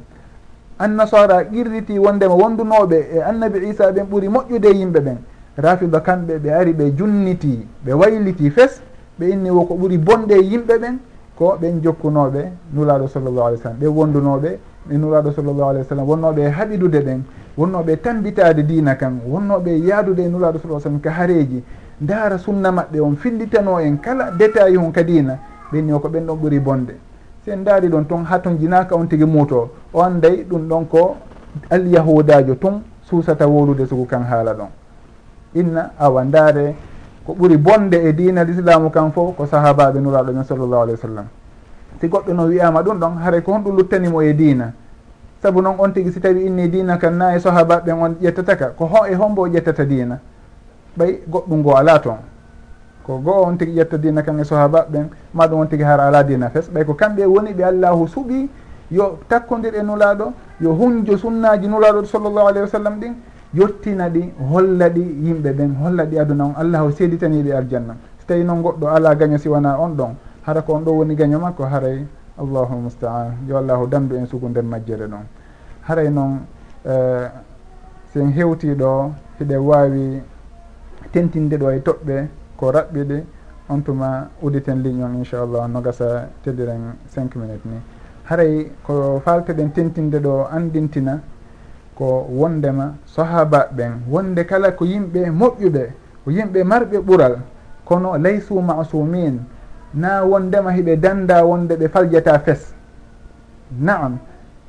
Annasara qirriti wondema wondunoɓe e annabi isa ɓen ɓuuri moƴƴude e yimɓe ɓen. Rafida kamɓe ɓe ari ɓe junniti ɓe wayliti fes ɓe inni wo ko ɓuuri bonɗe e yimɓe ɓen ko ɓen jokkunoɓe nulaɗo sallllahu alih w sallam ɓe wondunoɓe e nuraɗo sallllahu alih w sallam wonnoɓe haɓidude ɗen wonnoɓe tambitade dina kan wonnoɓe yaadude e nuraɗo sa sallam ka haareji ndaara sunna maɓɓe on fillitano en kala détail hon ka dina ɓenni o ko ɓen ɗon ɓuuri bonde. Si en daari ɗon toon ha ton jinaka on tigui muuto o anday ɗum ɗon ko alyahudajo tun suusata wolude sugu kan haala ɗon. Inna awa ndaare ko ɓuuri bonde e dina l' islamu kan fof ko sahabaɓe nuraɗo men sallllahu alih w sallam. si goɗɗo no wiyama ɗum ɗon haara ko honɗum luttanimo e diina. Saabu noon on tigui si tawi inni diina kan na e sahabaɓe on ƴettataka ko ho e hombo ƴettata diina. Ɓay goɗɗum ngo ala toon. Ko goo on tigui ƴetta diina kan e sahabaɓe ɓen maɗum on tigui hara ala diina fes. Ɓay ko kamɓe woni ɓe allahu suuɓi yo takkodir e nulaɗo yo hunjo sunnaji nulaɗo sallllahu alayhi wa sallam ɗin yettina ɗi holla ɗi yimɓe ɓen holla ɗi aduna on. Allahu seeditaniɓe aljanna. So tawi noon goɗɗo ala gaño siwana on ɗon hara ko on ɗo woni gaño makko haray allahu mustaan. Yo allahu dandu en sugu nder majjere ɗon. Haray noon uh, sen hewtiɗo hiɗe wawi tentinde ɗo e toɓɓe ko raɓɓiɗi on tuma uditen ligne on inchallah no gasa teddiren cinq minutes ni. Haray ko falteɗen tentinde ɗo andintina ko wondema sahaba ɓen wonde kala ko yimɓe moƴƴuɓe ko yimɓe marɓe ɓural kono laysu masumin na wondema hiɓe danda wonde ɓe faljata fes. Naam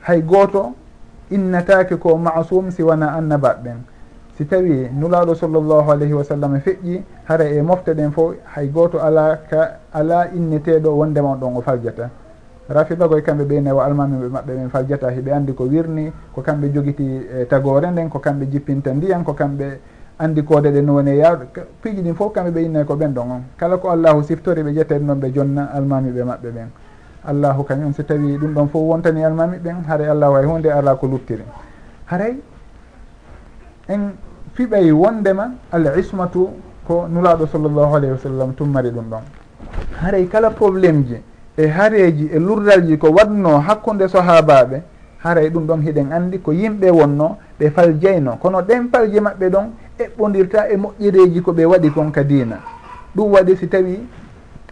hay gooto innatake ko masum si wona annabaɓeɓen si tawi nulaɗo sallllahu alayhi wa sallam e feƴƴi hara e mofte ɗen fof hay goto ala ka ala inneteɗo wondema ɗon o faljata. Rafiba e kamɓe ɓeyne wa almamiɓe maɓɓe ɓen faljata hiɓe andi ko wirni ko kamɓe jogiti e tagore nden ko kamɓe jippinta ndiyan ko kamɓe andi anndikode ɗen woni e yawɗo piiji ɗin fof kamɓe ɓe innayi ko ɓen ɗon on. Kala ko allahu siftori ɓe ƴetten noon ɓe jonna almamiɓe maɓɓe ɓen. Allahu kañum so tawi ɗum ɗon fof wontani almami ɓen haray allahu hay hunde ala ko luttiri haray en fiɓay wondema al ismatu ko nulaɗo sallllahu alayhi wa sallam tummari ɗum ɗon. Haray kala probléme ji e hareji e lurdalji ko waɗno hakkude sahabaɓe haray ɗum ɗon hiɗen andi ko yimɓe wonno ɓe faljeyno kono ɗen falje maɓɓe ɗon eɓɓodirta e moƴƴereji ko ɓe waɗi kon ka dina ɗum waɗi si tawi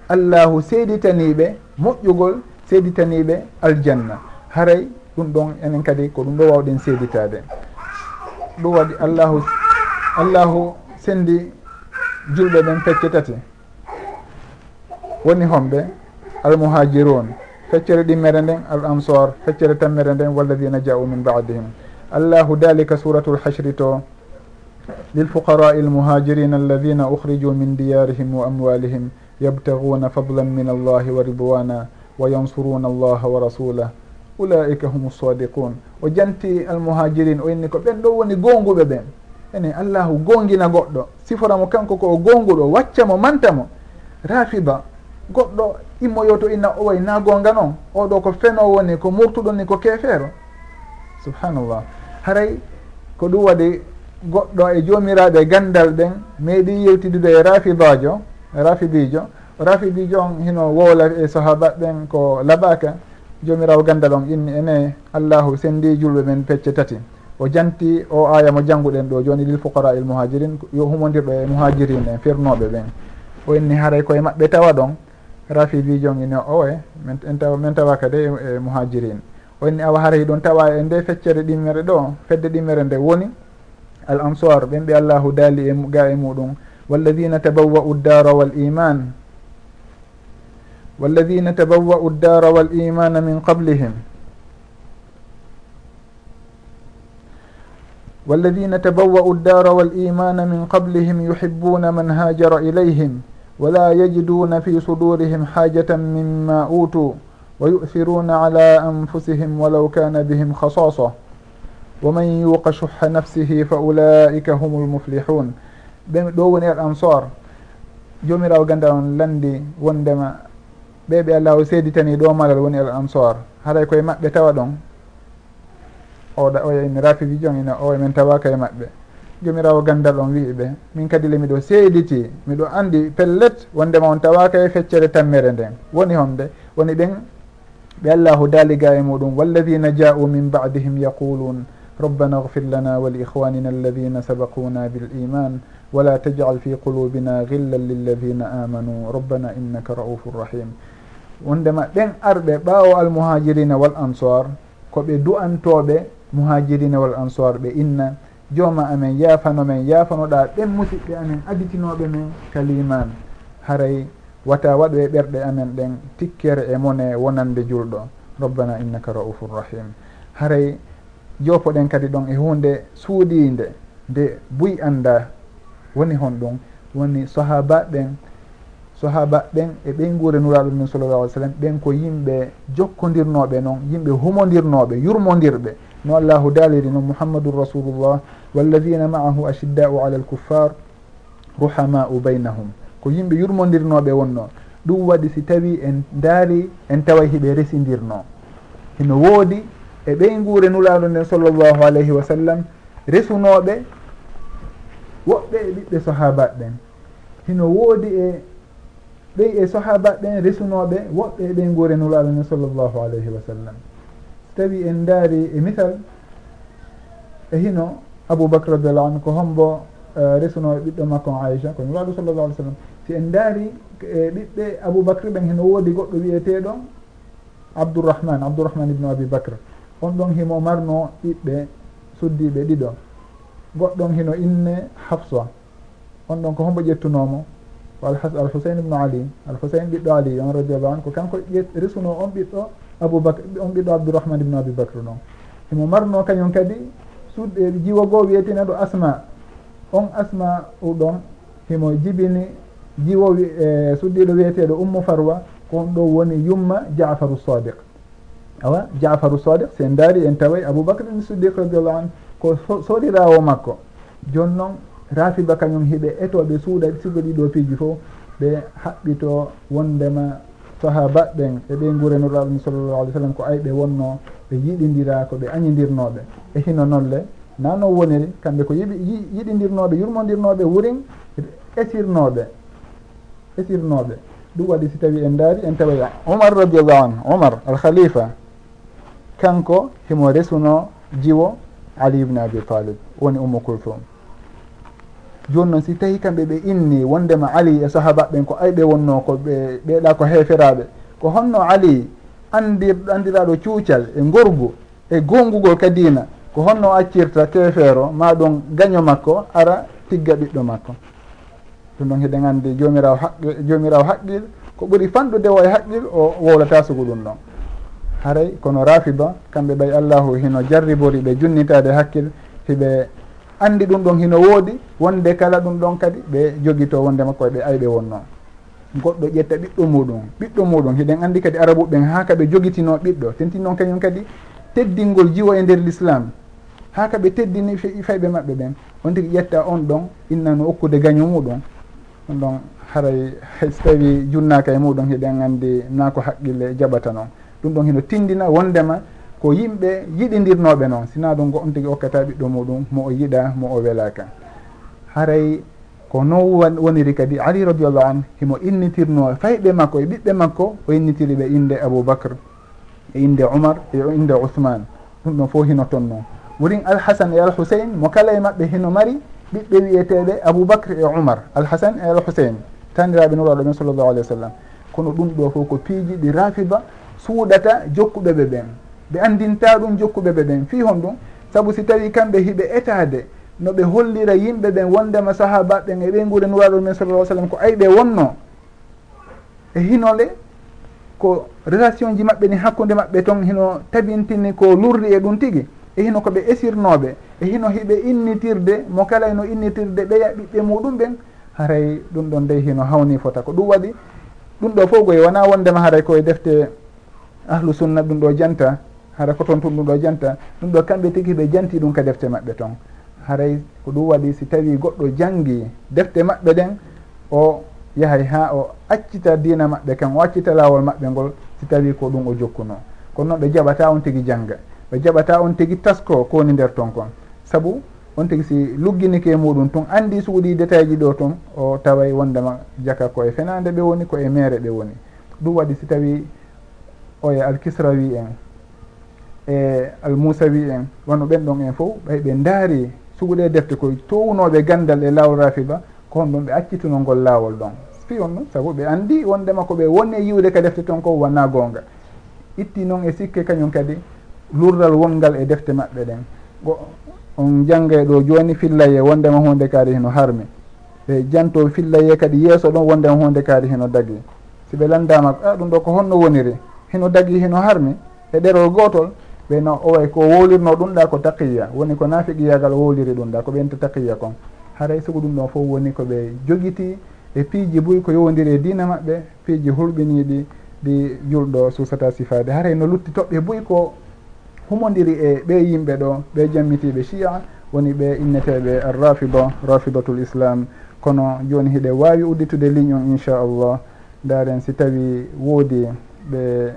allahu seeditaniɓe moƴƴugol seeditaniɓe aljanna. Haray ɗum ɗon enen kadi ko ɗum ɗo wawɗen seeditade ɗum waɗi allahu allahu sendi julɓe ɓen pecce tati. Woni homɓe almuhajirun feccere ɗimmere nden al ansor feccere tammere nden walladina jau min badihim. Allahu dalika suratul hashri to lilfuqara lmuhajirina alladina ukhriju min diyarihim wa amwalihim yabtaguna ديارهم min allahi wa ridwana wa yansuruna allaha wa rasulah ulaika hum sadiqun o janti almuhajirin o inni ko ɓen ɗo woni gonguɓe ɓen ene allahu gongina goɗɗo siforamo kanko ko o gonguɗo waccamo mantamo manta rafida goɗɗo immoyo to inna o way na gonga noon oɗo ko fenowo ni ko murtuɗo ni ko kefeero subhanallah haray ko ɗum waɗi goɗɗo e jomiraɗo gandal ɓen meeɗi yewtidude e rafidajo rafidijo rafidijo on hino wowla e sahaba ɓen ko labaka jomirawo gandal on inni ene allahu sendi julɓe men pecce tati. O janti o aya mo jannguɗen ɗo joni lil fuqara il muhajirin yo humodirɗo e muhajirin en firnoɓe ɓen. O inni haray koye maɓɓe tawa ɗon rafidijo on ine owe min tawaka de e, e, e muhajirin o inni awa haray ɗon tawa e nde feccere ɗimmere ɗo fedde ɗimmere nde woni al ansar ɓen ɓe allahu daali e ga e muɗum. Walladina tabawwa'u ddara wal iman walladina tabawwa'u ddara wal imana min qablihim. Walladina tabawwau ddara wal imana min qablihim yuhibbuna man hajara ilayhim wala yajiduna fi sudurihim hajatan mima مما wa yu'thiruna ala anfusihim ولو kana bihim khasasa waman yuqa shuha nafsihi fa ulaika hum lmuflihun ɓe ɗo woni al ansar jomirawo ganda on landi wondema. ɓe ɓe allahu seeditani ɗo malal woni al ansar haray koye maɓɓe tawa ɗon. oɗa oya en rafiqi jon ina o min tawaka e maɓɓe. jomirawo gandal on wii ɓe. min kadi le miɗo seediti. miɗo andi pellet wondema on tawaka e feccere tammere nden. woni hon woni ɓen. ɓe allahu daaliga e muɗum. walladina ja'u min badihim yaqulun. ربنا اغفر لنا ولإخواننا الذين سبقونا بالإيمان ولا تجعل في قلوبنا غلا للذين آمنوا. ربنا إنك رؤوف رحيم. wondema ɓen arɓe ɓaawo almuhajirina wal ansar koɓe du'antoɓe muhajirina wal ansar ɓe inna jooma amen yaafano men yaafanoɗa ɓen musidɓe amen aditinoɓe men kaliman haray wata waɗo e ɓerɗe amen ɗen tikkere e mone wonande julɗo rabbana innaka raufur rahim haray jopoɗen kadi ɗon e hunde suuɗide nde buy anda woni hon ɗum woni sahaba ɓen sahaba ɓen e ɓen guure nuraɗo min sallallah alih sallam ɓen ko yimɓe jokkodirnoɓe noon yimɓe humodirnoɓe yurmodirɓe. No allahu daaliri noon mouhammadun rasulullah walladina maahu ashiddau ala alkuffar ruhamau baynahum. Ko yimɓe yurmodirnoɓe wonno ɗum waɗi si tawi en daari en tawa hiɓe residirno hino woodi e ɓey nguure nulaaɗo nden sallllahu alayhi wa sallam resunooɓe woɓɓe e ɓiɓɓe sahabaɓeɓen hino woodi e ɓey e sahabaɓeɓen resunooɓe woɓɓe e ɓey nguure nulaaɗo nden sallllahu alayhi wa sallam. So tawi en ndaari e misal e hino aboubacre radiallahu anu ko hombo uh, resunooɓe ɓiɗɗo makko on aicha ko nulaaɗo sallllahu alih sallam. Si en ndaari e ɓiɓɓe aboubacre ɓen hino woodi goɗɗo wiyeteeɗo abdourahmane abdourahmane ibnu abi bacre on ɗon himo marno ɓiɓɓe suddiɓe ɗiɗo. Goɗɗon hino inne hafsa. On ɗon ko hombo ƴettunomo. Ko alhusain ibnu ali. Alhusain ɓiɗɗo ali on radiallahu an ko kanko resuno on ɓiɗɗo aboubacre on ɓiɗɗo abdourahmane ibnu aboubacre ɗon himo marno kañum kadi suɗɗe jiwo goo wiyeteneɗo asma. On asma uɗon himo jibini jiwo e suddiɗo wiyeteɗo ummu farwa. Ko on ɗo woni yumma jafaru sadiq. awa jafaru sodiq sen daari en taway aboubacre ni siddiq radiallahu anu ko soɗirawo makko. Joni noon rafiba kañum hiɓe etoɓe suuɗa sigo ɗiɗo piiji fof ɓe haɓɓito wondema sahaba ɓen e ɓe gurenuraɗum sallllahu alih w sallam ko ay ɓe wonno ɓe yiɗidira ko ɓe añidirnoɓe e hino nolle na no woniri kamɓe ko yiɓi yiɗidirnoɓe yurmodirnoɓe wurin esirnoɓe esirnoɓe ɗum waɗi si tawi en daari en tawa omar radiallahu anu omar al khalifa kanko himo resuno jiwo ali ibne abi talib woni ummu kulthum. Joni noon si tawi kamɓe ɓe inni wondema ali e sahabaɓen ko ayɓe wonno ko ɓe ɓeeɗa ko heeferaɓe ko honno ali andir andiraɗo cuucal e gorgu e gongugol ka diina ko honno accirta kefeero ma ɗum gaño makko ara tigga ɓiɗɗo makko. Ɗum ɗon heɗen andi jomirawo haqqil jomirawo haqqil ko ɓuri fanɗude e o e haqqil o wowlata sugu ɗum ɗon. haray kono rafiba kamɓe ɓay allahu hino jarribori ɓe junnitade hakkil hiɓe andi ɗum ɗon hino woodi wonde kala ɗum ɗon kadi ɓe joguito wonde makko e ɓe ayɓe wonno goɗɗo ƴetta ɓiɗɗo muɗum ɓiɗɗo muɗum hiɗen andi kadi arabuɓen ha kaɓe jogitino ɓiɗɗo tentin noon kañum kadi teddingol jiwo e nder l'islam ha kaɓe teddini fayɓe maɓɓe ɓen on tigui ƴetta on ɗon innano okkude gaño muɗum. Ɗum ɗon haray so tawi junnaka e muɗum hiɗen andi na ko haqqille jaɓata noon. ɗum ɗon hino tindina wondema ko yimɓe yiɗidirnoɓe noon. Sina ɗum go on tigui okkata ɓiɗɗo muɗum mo o yiɗa mo o welaka. Haray ko non woniri kadi ali radiallahu an himo innitirno fayɓe makko e ɓiɓɓe makko o innitiri ɓe inde aboubacre e inde oumar e inde ousmane ɗum ɗon fof hino toon noon. Worin alhasan e alhusain mo kala e maɓɓe hino mari ɓiɓɓe wiyeteɓe aboubacre e oumar alhasan e alhusain taniraɓe nuraɗo men sallllahu alih wa sallam. Kono ɗum ɗo fof ko piiji ɗi rafida suuɗata jokkuɓe ɓe ɓen. Ɓe andinta ɗum jokkuɓe ɓe ɓen. Fi hon ɗum saabu si tawi kamɓe hiɓe etade no ɓe hollira yimɓe ɓen wondema sahaba ɓen e ɓey guure nuraɗo men sallah sallam ko ayɓe wonno e hinole ko relation ji maɓɓe ni hakkude maɓɓe toon hino tabintini ko lurri e ɗum tigi e hino koɓe esirnoɓe e hino hiɓe innitirde mo kala no innitirde ɓeya ɓiɓɓe muɗum ɓen haray ɗum ɗon dey hino hawni fota. Ko ɗum waɗi ɗum ɗo fof goye wona wondema haray koye defte ahlu sunna ɗum ɗo janta hara ko toon tun ɗum ɗo janta ɗum ɗo kamɓe tigi ɓe janti ɗum ka defte maɓɓe toon. Haray ko ɗum waɗi si tawi goɗɗo jangi defte maɓɓe ɗen o yahay ha o accita dina maɓɓe kan o accita lawol maɓɓe ngol si tawi ko ɗum o jokkuno. Kono noon ɓe jaɓata on tigi jangga ɓe jaɓata on tigi tasko ko woni nder ton kon. Saabu on tigi si lugginike e muɗum tun andi suuɗi détail ji ɗo toon o taway wondema jaka koye fenade ɓe woni koye mere ɓe woni. Ɗum waɗi si tawi oye alkisra wi en e almusawi en wonno ɓen ɗon en fof ɓay ɓe ndaari suguɗe e defte koye townoɓe gandal e lawol rafiba ko hon ɗon ɓe accituno ngol lawol ɗon. Fi on ɗum saabu ɓe andi wondema koɓe woni e yiwde ka defte toon ko wona gonga itti noon e sikke kañum kadi lurdal wongal e defte maɓɓe ɗen. Go on jannga ɗo joni fillaye wondema hunde kaari heno harmi. Ɓe janto fillaye kadi yeeso ɗon wondema hunde kaari heno dagi si ɓe landama a ah, ɗum ɗo ko honno woniri. heno dagi heno harmi e ɗerol gotol ɓeyno o way ko wowlirno ɗum ɗa ko taqiya woni ko nafiqiyagal wowliri ɗum ɗa ko ɓenta taqiya kon. Haray sugo ɗum ɗon fof woni koɓe joguiti e piiji boyi ko yowdiri e dina maɓɓe piiji hulɓiniɗi ɗi julɗo susata sifade haray no lutti toɓɓe boyi ko humodiri e ɓe yimɓe ɗo ɓe jammitiɓe chia woni ɓe inneteɓe arrafido rafidatul islam kono joni hiɗe wawi udditude ligne on inchallah daren si tawi woodi ɓe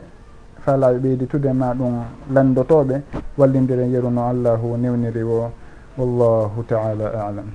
faalaɓe ɓeyditude ma ɗum landotoɓe wallidiren yeruno allahu newniri o wallahu taala alam.